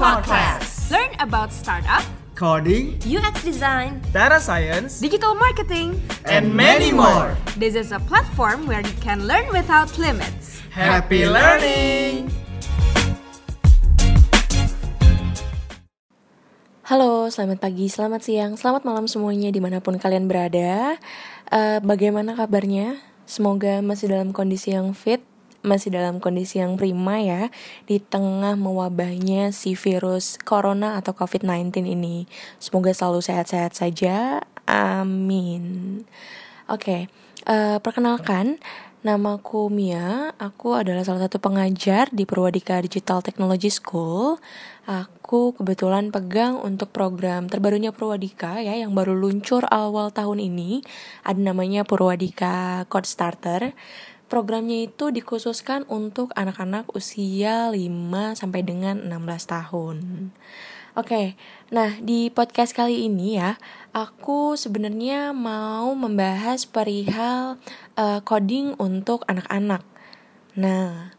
Podcast. Learn about startup, Coding, UX design, data science, digital marketing. and many more. This is a platform where you can learn without limits. Happy learning! Halo, selamat pagi, selamat siang, selamat malam semuanya di mana pun kalian berada. Eh, bagaimana kabarnya? Semoga masih dalam kondisi yang fit, masih dalam kondisi yang prima ya di tengah mewabahnya si virus corona atau COVID-19 ini. Semoga selalu sehat-sehat saja. Amin. Oke, eh, perkenalkan Namaku Mia, aku adalah salah satu pengajar di Purwadika Digital Technology School. Aku kebetulan pegang untuk program terbarunya Purwadika ya yang baru luncur awal tahun ini. Ada namanya Purwadika Code Starter. Programnya itu dikhususkan untuk anak-anak usia 5 sampai dengan 16 tahun. Oke, nah di podcast kali ini ya, aku sebenarnya mau membahas perihal uh, coding untuk anak-anak. Nah,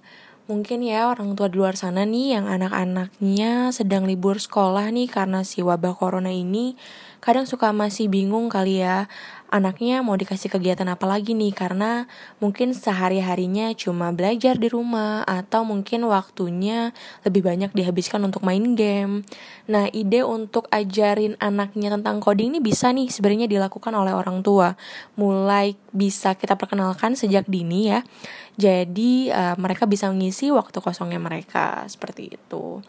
mungkin ya orang tua di luar sana nih yang anak-anaknya sedang libur sekolah nih karena si wabah corona ini, kadang suka masih bingung kali ya anaknya mau dikasih kegiatan apa lagi nih karena mungkin sehari-harinya cuma belajar di rumah atau mungkin waktunya lebih banyak dihabiskan untuk main game. Nah, ide untuk ajarin anaknya tentang coding ini bisa nih sebenarnya dilakukan oleh orang tua. Mulai bisa kita perkenalkan sejak dini ya. Jadi uh, mereka bisa mengisi waktu kosongnya mereka seperti itu.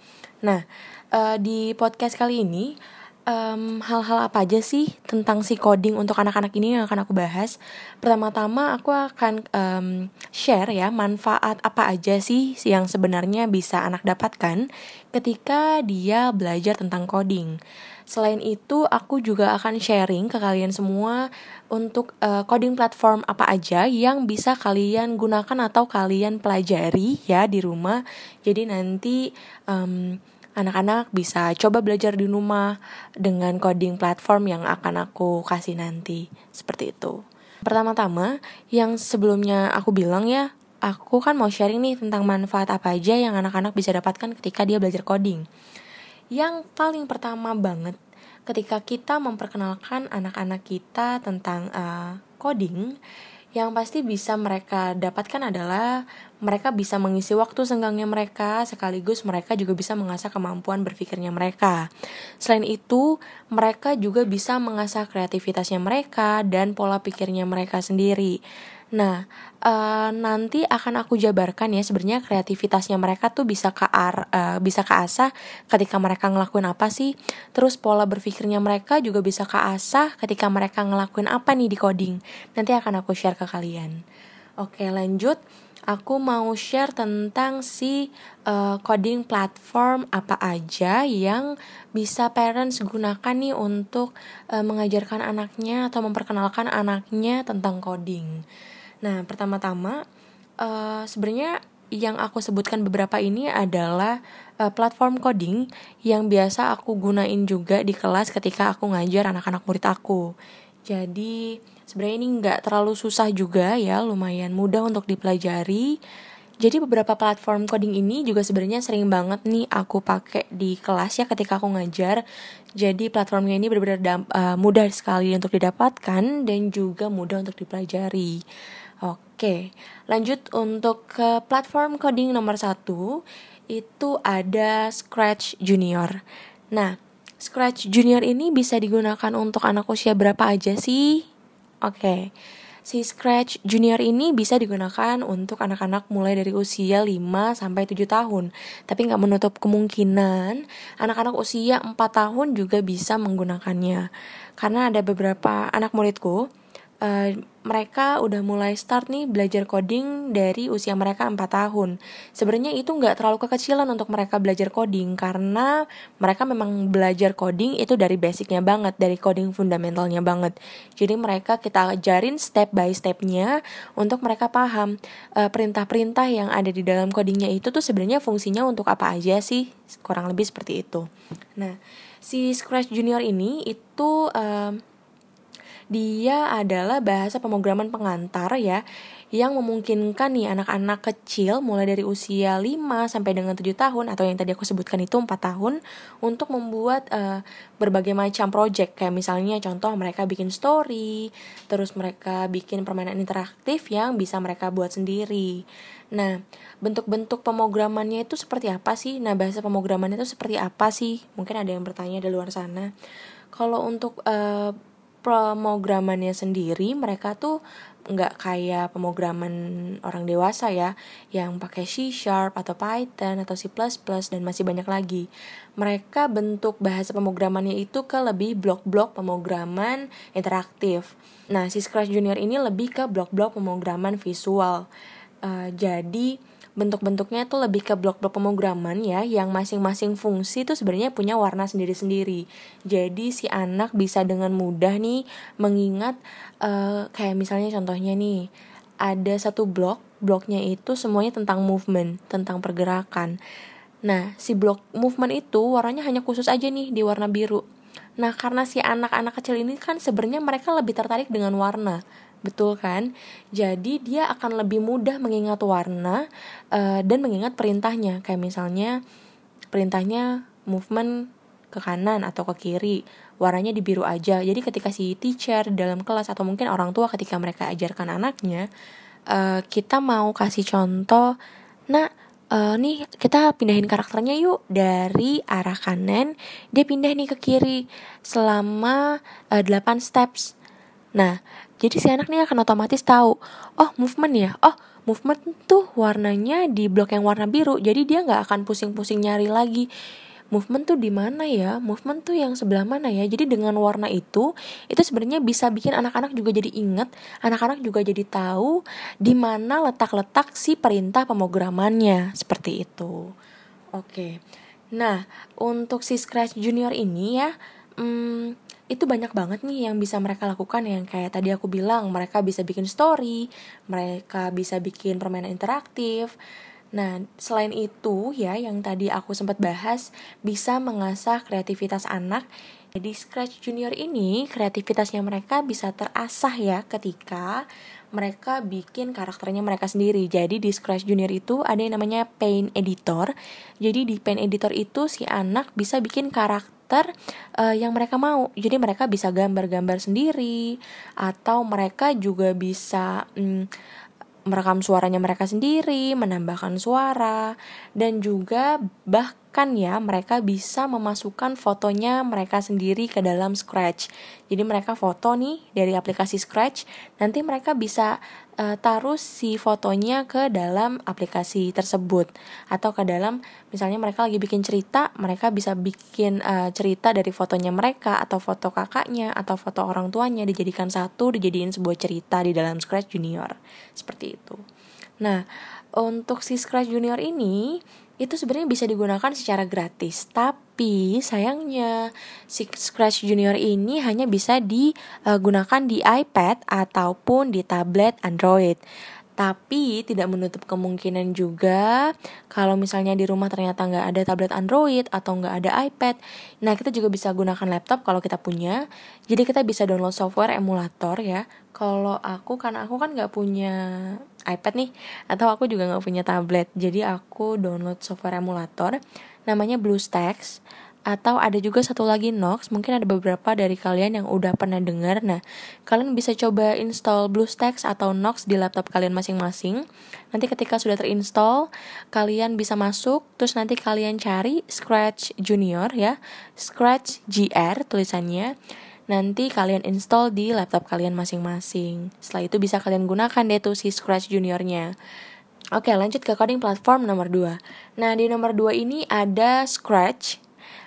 Nah, uh, di podcast kali ini um, hal-hal apa aja sih tentang si coding untuk anak-anak ini yang akan aku bahas. Pertama-tama aku akan um, share ya manfaat apa aja sih yang sebenarnya bisa anak dapatkan ketika dia belajar tentang coding. Selain itu, aku juga akan sharing ke kalian semua untuk uh, coding platform apa aja yang bisa kalian gunakan atau kalian pelajari ya di rumah. Jadi nanti um, anak-anak bisa coba belajar di rumah dengan coding platform yang akan aku kasih nanti. Seperti itu. Pertama-tama, yang sebelumnya aku bilang ya, aku kan mau sharing nih tentang manfaat apa aja yang anak-anak bisa dapatkan ketika dia belajar coding. Yang paling pertama banget, ketika kita memperkenalkan anak-anak kita tentang uh, coding, yang pasti bisa mereka dapatkan adalah mereka bisa mengisi waktu senggangnya mereka sekaligus mereka juga bisa mengasah kemampuan berpikirnya mereka. Selain itu, mereka juga bisa mengasah kreativitasnya mereka dan pola pikirnya mereka sendiri. Nah, uh, nanti akan aku jabarkan ya sebenarnya kreativitasnya mereka tuh bisa ke ar, uh, bisa keasah ketika mereka ngelakuin apa sih. Terus pola berpikirnya mereka juga bisa keasah ketika mereka ngelakuin apa nih di coding. Nanti akan aku share ke kalian. Oke, lanjut. Aku mau share tentang si uh, coding platform apa aja yang bisa parents gunakan nih untuk uh, mengajarkan anaknya atau memperkenalkan anaknya tentang coding. Nah, pertama-tama uh, sebenarnya yang aku sebutkan beberapa ini adalah uh, platform coding yang biasa aku gunain juga di kelas ketika aku ngajar anak-anak murid aku. Jadi sebenarnya ini nggak terlalu susah juga ya, lumayan mudah untuk dipelajari. Jadi beberapa platform coding ini juga sebenarnya sering banget nih aku pakai di kelas ya ketika aku ngajar. Jadi platformnya ini benar-benar uh, mudah sekali untuk didapatkan dan juga mudah untuk dipelajari. Oke, lanjut untuk ke platform coding nomor satu itu ada Scratch Junior. Nah, Scratch Junior ini bisa digunakan untuk anak usia berapa aja sih? Oke, si Scratch Junior ini bisa digunakan untuk anak-anak mulai dari usia 5 sampai 7 tahun. Tapi nggak menutup kemungkinan anak-anak usia 4 tahun juga bisa menggunakannya. Karena ada beberapa anak muridku uh, mereka udah mulai start nih belajar coding dari usia mereka 4 tahun. Sebenarnya itu nggak terlalu kekecilan untuk mereka belajar coding karena mereka memang belajar coding itu dari basicnya banget, dari coding fundamentalnya banget. Jadi mereka kita ajarin step by stepnya untuk mereka paham perintah perintah-perintah yang ada di dalam codingnya itu tuh sebenarnya fungsinya untuk apa aja sih, kurang lebih seperti itu. Nah, si Scratch Junior ini itu uh, dia adalah bahasa pemrograman pengantar ya yang memungkinkan nih anak-anak kecil mulai dari usia 5 sampai dengan 7 tahun atau yang tadi aku sebutkan itu 4 tahun untuk membuat uh, berbagai macam project kayak misalnya contoh mereka bikin story, terus mereka bikin permainan interaktif yang bisa mereka buat sendiri. Nah, bentuk-bentuk pemrogramannya itu seperti apa sih? Nah, bahasa pemrogramannya itu seperti apa sih? Mungkin ada yang bertanya di luar sana. Kalau untuk uh, pemrogramannya sendiri, mereka tuh nggak kayak pemrograman orang dewasa ya yang pakai C Sharp atau Python atau C++ dan masih banyak lagi. Mereka bentuk bahasa pemrogramannya itu ke lebih blok-blok pemrograman interaktif. Nah, si Scratch Junior ini lebih ke blok-blok pemrograman visual. Uh, jadi bentuk-bentuknya tuh lebih ke blok-blok pemrograman ya yang masing-masing fungsi tuh sebenarnya punya warna sendiri-sendiri. Jadi si anak bisa dengan mudah nih mengingat uh, kayak misalnya contohnya nih ada satu blok, bloknya itu semuanya tentang movement, tentang pergerakan. Nah, si blok movement itu warnanya hanya khusus aja nih di warna biru. Nah, karena si anak-anak kecil ini kan sebenarnya mereka lebih tertarik dengan warna. Betul kan? Jadi dia akan lebih mudah mengingat warna uh, dan mengingat perintahnya. Kayak misalnya perintahnya movement ke kanan atau ke kiri, warnanya di biru aja. Jadi ketika si teacher dalam kelas atau mungkin orang tua ketika mereka ajarkan anaknya, uh, kita mau kasih contoh, nah uh, nih kita pindahin karakternya yuk dari arah kanan dia pindah nih ke kiri selama uh, 8 steps. Nah, jadi si anak nih akan otomatis tahu, oh movement ya, oh movement tuh warnanya di blok yang warna biru, jadi dia nggak akan pusing-pusing nyari lagi. Movement tuh di mana ya? Movement tuh yang sebelah mana ya? Jadi dengan warna itu itu sebenarnya bisa bikin anak-anak juga jadi inget anak-anak juga jadi tahu di mana letak-letak si perintah pemrogramannya. Seperti itu. Oke. Nah untuk si Scratch Junior ini ya hmm, itu banyak banget nih yang bisa mereka lakukan yang kayak tadi aku bilang mereka bisa bikin story mereka bisa bikin permainan interaktif Nah, selain itu ya yang tadi aku sempat bahas bisa mengasah kreativitas anak. Jadi Scratch Junior ini kreativitasnya mereka bisa terasah ya ketika mereka bikin karakternya mereka sendiri. Jadi di Scratch Junior itu ada yang namanya Paint Editor. Jadi di Paint Editor itu si anak bisa bikin karakter uh, yang mereka mau. Jadi mereka bisa gambar-gambar sendiri atau mereka juga bisa um, merekam suaranya mereka sendiri, menambahkan suara dan juga bah kan ya mereka bisa memasukkan fotonya mereka sendiri ke dalam Scratch. Jadi mereka foto nih dari aplikasi Scratch, nanti mereka bisa uh, taruh si fotonya ke dalam aplikasi tersebut atau ke dalam misalnya mereka lagi bikin cerita, mereka bisa bikin uh, cerita dari fotonya mereka atau foto kakaknya atau foto orang tuanya dijadikan satu, dijadiin sebuah cerita di dalam Scratch Junior. Seperti itu. Nah, untuk si Scratch Junior ini itu sebenarnya bisa digunakan secara gratis. Tapi sayangnya si Scratch Junior ini hanya bisa digunakan di iPad ataupun di tablet Android tapi tidak menutup kemungkinan juga kalau misalnya di rumah ternyata nggak ada tablet Android atau nggak ada iPad, nah kita juga bisa gunakan laptop kalau kita punya. Jadi kita bisa download software emulator ya. Kalau aku karena aku kan nggak punya iPad nih, atau aku juga nggak punya tablet, jadi aku download software emulator namanya BlueStacks atau ada juga satu lagi Nox. Mungkin ada beberapa dari kalian yang udah pernah dengar nah kalian bisa coba install BlueStacks atau Nox di laptop kalian masing-masing. Nanti ketika sudah terinstall kalian bisa masuk. Terus nanti kalian cari Scratch Junior ya. Scratch GR tulisannya. Nanti kalian install di laptop kalian masing-masing. Setelah itu bisa kalian gunakan deh tuh si Scratch Juniornya. Oke lanjut ke coding platform nomor 2 Nah di nomor 2 ini ada Scratch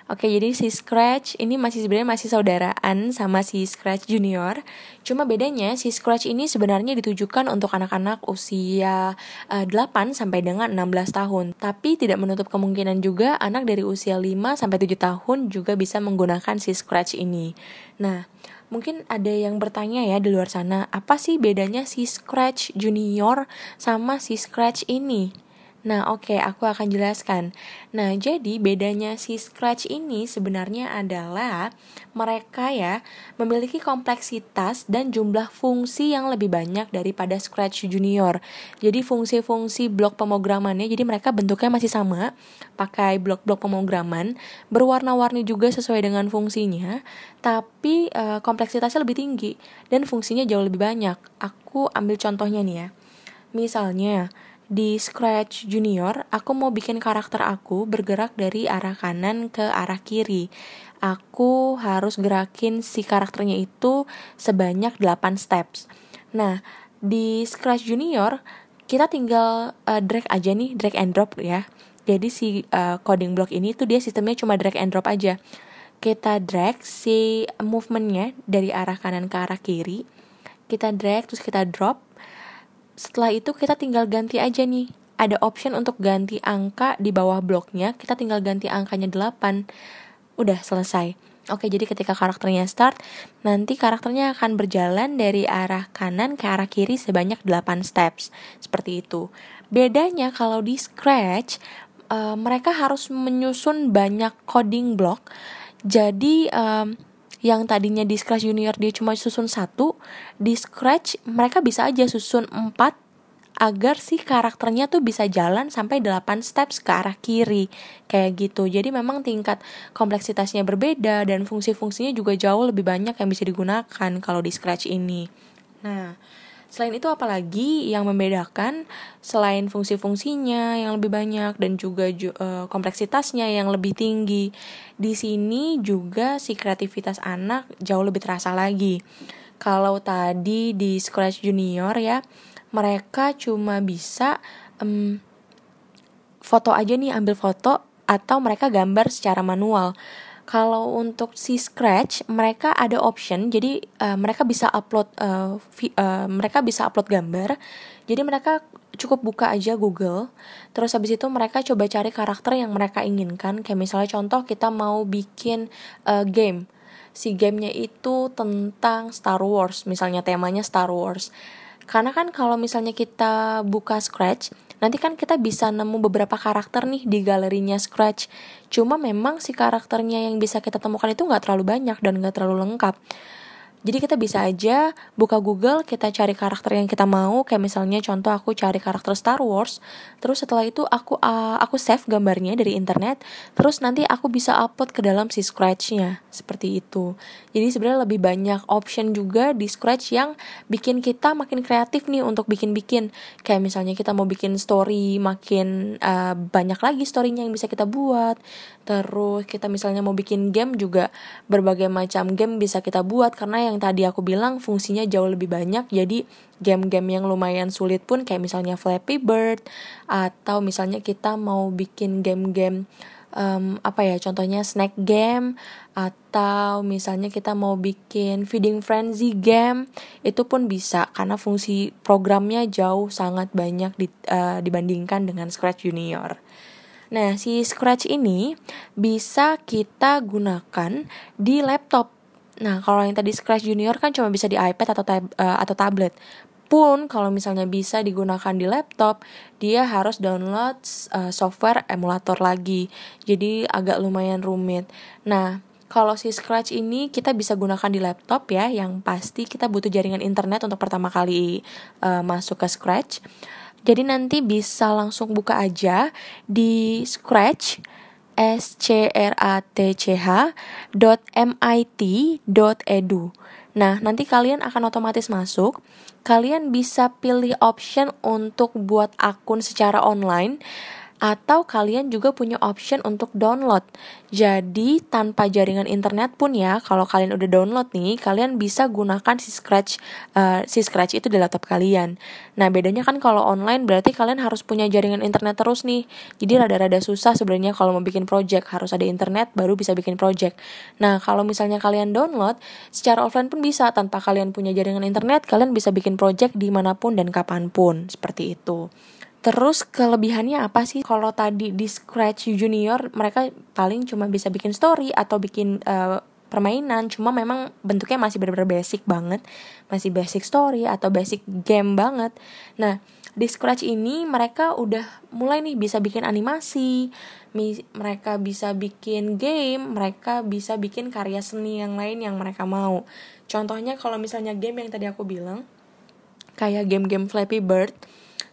Oke, jadi si Scratch ini masih sebenarnya masih saudaraan sama si Scratch Junior. Cuma bedanya si Scratch ini sebenarnya ditujukan untuk anak-anak usia uh, eh, 8 sampai dengan 16 tahun. Tapi tidak menutup kemungkinan juga anak dari usia 5 sampai 7 tahun juga bisa menggunakan si Scratch ini. Nah, mungkin ada yang bertanya ya di luar sana, apa sih bedanya si Scratch Junior sama si Scratch ini? Nah, oke, okay, aku akan jelaskan. Nah, jadi bedanya si Scratch ini sebenarnya adalah mereka ya memiliki kompleksitas dan jumlah fungsi yang lebih banyak daripada Scratch Junior. Jadi fungsi-fungsi blok pemrogramannya jadi mereka bentuknya masih sama, pakai blok-blok pemrograman, berwarna-warni juga sesuai dengan fungsinya, tapi e, kompleksitasnya lebih tinggi dan fungsinya jauh lebih banyak. Aku ambil contohnya nih ya. Misalnya, di Scratch Junior, aku mau bikin karakter aku bergerak dari arah kanan ke arah kiri. Aku harus gerakin si karakternya itu sebanyak 8 steps. Nah, di Scratch Junior, kita tinggal uh, drag aja nih, drag and drop ya. Jadi si uh, coding block ini tuh dia sistemnya cuma drag and drop aja. Kita drag si movementnya dari arah kanan ke arah kiri. Kita drag terus kita drop setelah itu kita tinggal ganti aja nih ada option untuk ganti angka di bawah bloknya kita tinggal ganti angkanya 8 udah selesai Oke, jadi ketika karakternya start, nanti karakternya akan berjalan dari arah kanan ke arah kiri sebanyak 8 steps. Seperti itu. Bedanya kalau di Scratch, uh, mereka harus menyusun banyak coding block. Jadi, um, yang tadinya di Scratch Junior dia cuma susun satu, di Scratch mereka bisa aja susun empat agar si karakternya tuh bisa jalan sampai 8 steps ke arah kiri. Kayak gitu. Jadi memang tingkat kompleksitasnya berbeda dan fungsi-fungsinya juga jauh lebih banyak yang bisa digunakan kalau di Scratch ini. Nah Selain itu apalagi yang membedakan selain fungsi-fungsinya yang lebih banyak dan juga uh, kompleksitasnya yang lebih tinggi. Di sini juga si kreativitas anak jauh lebih terasa lagi. Kalau tadi di Scratch Junior ya, mereka cuma bisa um, foto aja nih ambil foto atau mereka gambar secara manual kalau untuk si Scratch mereka ada option. Jadi uh, mereka bisa upload uh, vi, uh, mereka bisa upload gambar. Jadi mereka cukup buka aja Google. Terus habis itu mereka coba cari karakter yang mereka inginkan. Kayak misalnya contoh kita mau bikin uh, game. Si gamenya itu tentang Star Wars. Misalnya temanya Star Wars. Karena kan kalau misalnya kita buka Scratch nanti kan kita bisa nemu beberapa karakter nih di galerinya Scratch. Cuma memang si karakternya yang bisa kita temukan itu nggak terlalu banyak dan nggak terlalu lengkap. Jadi kita bisa aja buka Google, kita cari karakter yang kita mau, kayak misalnya contoh aku cari karakter Star Wars, terus setelah itu aku uh, aku save gambarnya dari internet, terus nanti aku bisa upload ke dalam si Scratch-nya, seperti itu. Jadi sebenarnya lebih banyak option juga di Scratch yang bikin kita makin kreatif nih untuk bikin-bikin. Kayak misalnya kita mau bikin story, makin uh, banyak lagi storynya yang bisa kita buat. Terus kita misalnya mau bikin game juga berbagai macam game bisa kita buat karena yang yang tadi aku bilang fungsinya jauh lebih banyak jadi game-game yang lumayan sulit pun kayak misalnya Flappy Bird atau misalnya kita mau bikin game-game um, apa ya contohnya snack game atau misalnya kita mau bikin feeding frenzy game itu pun bisa karena fungsi programnya jauh sangat banyak di, uh, dibandingkan dengan Scratch Junior. Nah, si Scratch ini bisa kita gunakan di laptop Nah, kalau yang tadi Scratch Junior kan cuma bisa di iPad atau tab uh, atau tablet. Pun kalau misalnya bisa digunakan di laptop, dia harus download uh, software emulator lagi. Jadi agak lumayan rumit. Nah, kalau si Scratch ini kita bisa gunakan di laptop ya, yang pasti kita butuh jaringan internet untuk pertama kali uh, masuk ke Scratch. Jadi nanti bisa langsung buka aja di Scratch s c r a t c h mit edu. Nah, nanti kalian akan otomatis masuk. Kalian bisa pilih option untuk buat akun secara online atau kalian juga punya option untuk download. Jadi tanpa jaringan internet pun ya, kalau kalian udah download nih, kalian bisa gunakan si Scratch uh, si Scratch itu di laptop kalian. Nah bedanya kan kalau online berarti kalian harus punya jaringan internet terus nih. Jadi rada-rada susah sebenarnya kalau mau bikin project harus ada internet baru bisa bikin project. Nah kalau misalnya kalian download, secara offline pun bisa tanpa kalian punya jaringan internet, kalian bisa bikin project di mana pun dan kapan pun seperti itu. Terus kelebihannya apa sih? Kalau tadi di Scratch Junior mereka paling cuma bisa bikin story atau bikin uh, permainan, cuma memang bentuknya masih benar-benar basic banget, masih basic story atau basic game banget. Nah, di Scratch ini mereka udah mulai nih bisa bikin animasi, mereka bisa bikin game, mereka bisa bikin karya seni yang lain yang mereka mau. Contohnya kalau misalnya game yang tadi aku bilang, kayak game-game Flappy Bird,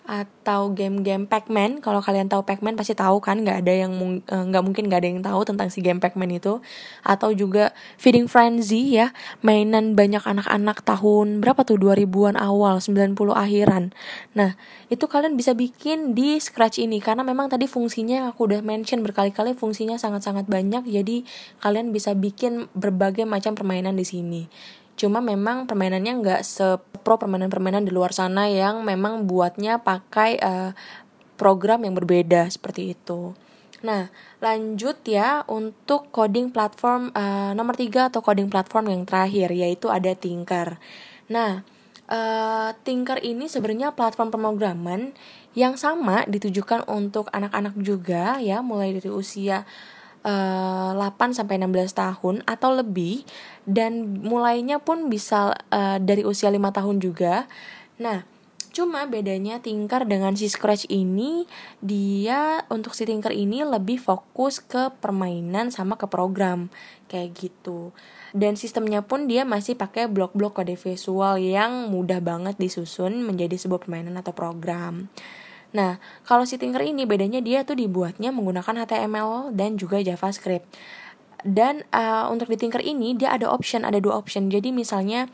atau game-game Pac-Man kalau kalian tahu Pac-Man pasti tahu kan nggak ada yang eh, nggak mungkin nggak ada yang tahu tentang si game Pac-Man itu. Atau juga Feeding Frenzy ya mainan banyak anak-anak tahun berapa tuh 2000-an awal 90 akhiran. Nah itu kalian bisa bikin di Scratch ini karena memang tadi fungsinya aku udah mention berkali-kali fungsinya sangat-sangat banyak jadi kalian bisa bikin berbagai macam permainan di sini Cuma memang permainannya nggak sepro permainan-permainan di luar sana yang memang buatnya pakai uh, program yang berbeda seperti itu. Nah, lanjut ya untuk coding platform uh, nomor tiga atau coding platform yang terakhir yaitu ada Tinker. Nah, uh, Tinker ini sebenarnya platform pemrograman yang sama ditujukan untuk anak-anak juga ya, mulai dari usia uh, 8 sampai 16 tahun atau lebih dan mulainya pun bisa uh, dari usia 5 tahun juga. Nah, cuma bedanya Tinker dengan si Scratch ini dia untuk si Tinker ini lebih fokus ke permainan sama ke program kayak gitu. Dan sistemnya pun dia masih pakai blok-blok kode visual yang mudah banget disusun menjadi sebuah permainan atau program. Nah, kalau si Tinker ini bedanya dia tuh dibuatnya menggunakan HTML dan juga JavaScript. Dan uh, untuk di Tinker ini dia ada option, ada dua option. Jadi misalnya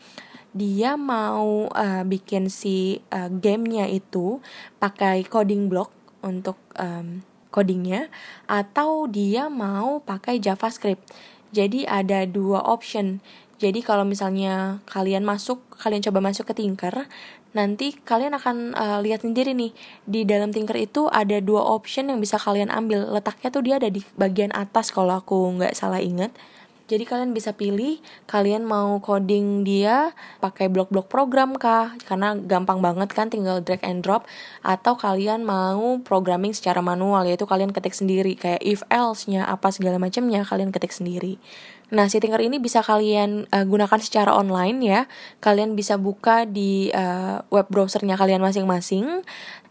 dia mau uh, bikin si uh, gamenya itu pakai coding block untuk um, codingnya atau dia mau pakai JavaScript. Jadi ada dua option. Jadi kalau misalnya kalian masuk, kalian coba masuk ke Tinker, nanti kalian akan uh, lihat sendiri nih. Di dalam Tinker itu ada dua option yang bisa kalian ambil. Letaknya tuh dia ada di bagian atas kalau aku nggak salah inget jadi kalian bisa pilih kalian mau coding dia pakai blok-blok program kah? Karena gampang banget kan tinggal drag and drop. Atau kalian mau programming secara manual yaitu kalian ketik sendiri. Kayak if else-nya apa segala macamnya kalian ketik sendiri. Nah, si Tinker ini bisa kalian uh, gunakan secara online ya. Kalian bisa buka di uh, web browsernya kalian masing-masing.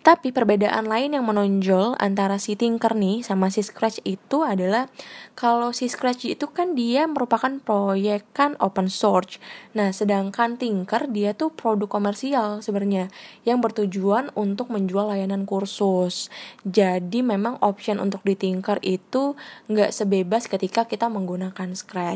Tapi perbedaan lain yang menonjol antara si Tinker nih sama si Scratch itu adalah kalau si Scratch itu kan dia merupakan proyek kan open source. Nah, sedangkan Tinker dia tuh produk komersial sebenarnya yang bertujuan untuk menjual layanan kursus. Jadi memang option untuk di Tinker itu nggak sebebas ketika kita menggunakan Scratch.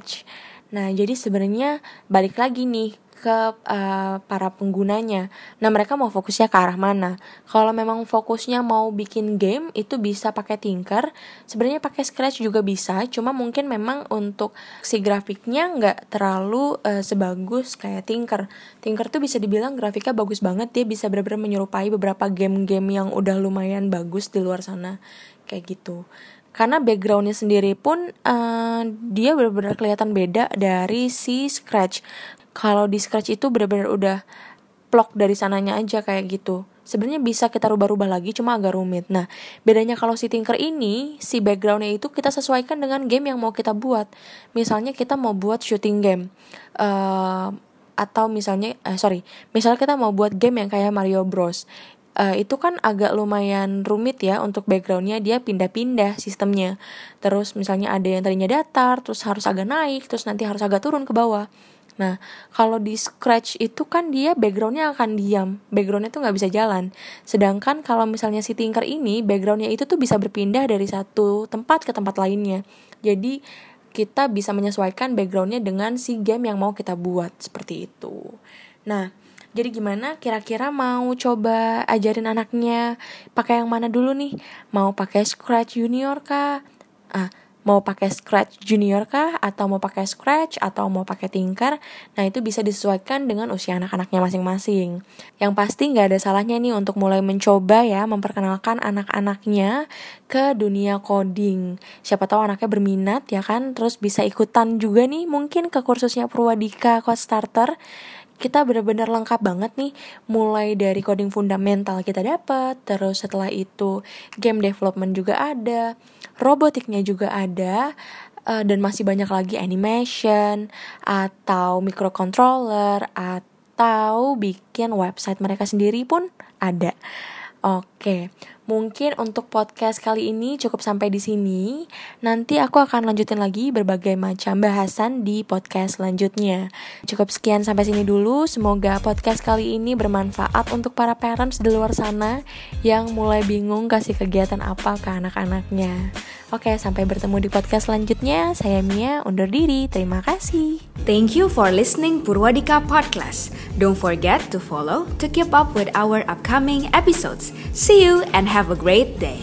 Nah, jadi sebenarnya balik lagi nih ke uh, para penggunanya. Nah, mereka mau fokusnya ke arah mana? Kalau memang fokusnya mau bikin game itu bisa pakai Tinker. Sebenarnya pakai Scratch juga bisa, cuma mungkin memang untuk si grafiknya nggak terlalu uh, sebagus kayak Tinker. Tinker tuh bisa dibilang grafiknya bagus banget, dia bisa benar-benar menyerupai beberapa game-game yang udah lumayan bagus di luar sana kayak gitu karena backgroundnya sendiri pun uh, dia benar-benar kelihatan beda dari si Scratch. Kalau di Scratch itu benar-benar udah plok dari sananya aja kayak gitu. Sebenarnya bisa kita rubah-rubah lagi cuma agak rumit. Nah bedanya kalau si Tinker ini si backgroundnya itu kita sesuaikan dengan game yang mau kita buat. Misalnya kita mau buat shooting game. Uh, atau misalnya uh, sorry misalnya kita mau buat game yang kayak Mario Bros uh, itu kan agak lumayan rumit ya untuk backgroundnya dia pindah-pindah sistemnya terus misalnya ada yang tadinya datar terus harus agak naik terus nanti harus agak turun ke bawah Nah, kalau di Scratch itu kan dia backgroundnya akan diam, backgroundnya tuh nggak bisa jalan. Sedangkan kalau misalnya si Tinker ini, backgroundnya itu tuh bisa berpindah dari satu tempat ke tempat lainnya. Jadi kita bisa menyesuaikan backgroundnya dengan si game yang mau kita buat seperti itu. Nah, jadi gimana? Kira-kira mau coba ajarin anaknya pakai yang mana dulu nih? Mau pakai Scratch Junior kah? Ah, mau pakai Scratch Junior kah? Atau mau pakai Scratch? Atau mau pakai Tinker? Nah itu bisa disesuaikan dengan usia anak-anaknya masing-masing. Yang pasti nggak ada salahnya nih untuk mulai mencoba ya memperkenalkan anak-anaknya ke dunia coding. Siapa tahu anaknya berminat ya kan? Terus bisa ikutan juga nih mungkin ke kursusnya Purwadika Code Starter kita benar-benar lengkap banget nih. Mulai dari coding fundamental kita dapat terus setelah itu game development juga ada robotiknya juga ada uh, dan masih banyak lagi animation atau microcontroller atau bikin website mereka sendiri pun ada. Oke, mungkin untuk podcast kali ini cukup sampai di sini. Nanti aku akan lanjutin lagi berbagai macam bahasan di podcast selanjutnya. Cukup sekian sampai sini dulu. Semoga podcast kali ini bermanfaat untuk para parents di luar sana yang mulai bingung kasih kegiatan apa ke anak-anaknya. Oke, sampai bertemu di podcast selanjutnya. Saya Mia, undur diri. Terima kasih. Thank you for listening Purwadika Podcast. Don't forget to follow to keep up with our upcoming episodes. See you and have a great day.